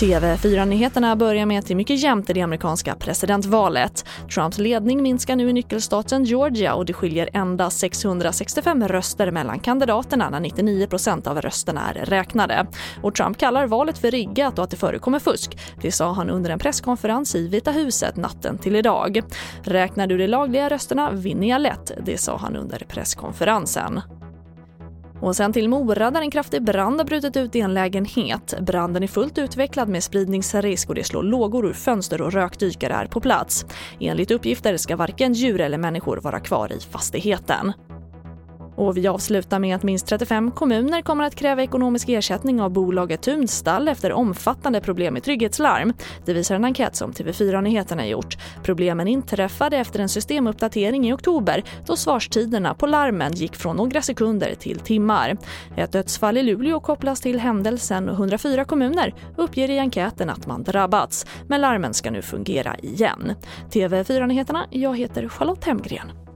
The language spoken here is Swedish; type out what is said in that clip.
TV4-nyheterna börjar med att det är mycket jämnt i det amerikanska presidentvalet. Trumps ledning minskar nu i nyckelstaten Georgia och det skiljer endast 665 röster mellan kandidaterna när 99% av rösterna är räknade. Och Trump kallar valet för riggat och att det förekommer fusk. Det sa han under en presskonferens i Vita huset natten till idag. Räknar du de lagliga rösterna vinner jag lätt, det sa han under presskonferensen. Och sen till Mora där en kraftig brand har brutit ut i en lägenhet. Branden är fullt utvecklad med spridningsrisk och det slår lågor ur fönster och rökdykare är på plats. Enligt uppgifter ska varken djur eller människor vara kvar i fastigheten. Och vi avslutar med att minst 35 kommuner kommer att kräva ekonomisk ersättning av bolaget Tunstall efter omfattande problem med trygghetslarm. Det visar en enkät som TV4 Nyheterna gjort. Problemen inträffade efter en systemuppdatering i oktober då svarstiderna på larmen gick från några sekunder till timmar. Ett dödsfall i Luleå kopplas till händelsen och 104 kommuner uppger i enkäten att man drabbats. Men larmen ska nu fungera igen. TV4 Nyheterna, jag heter Charlotte Hemgren.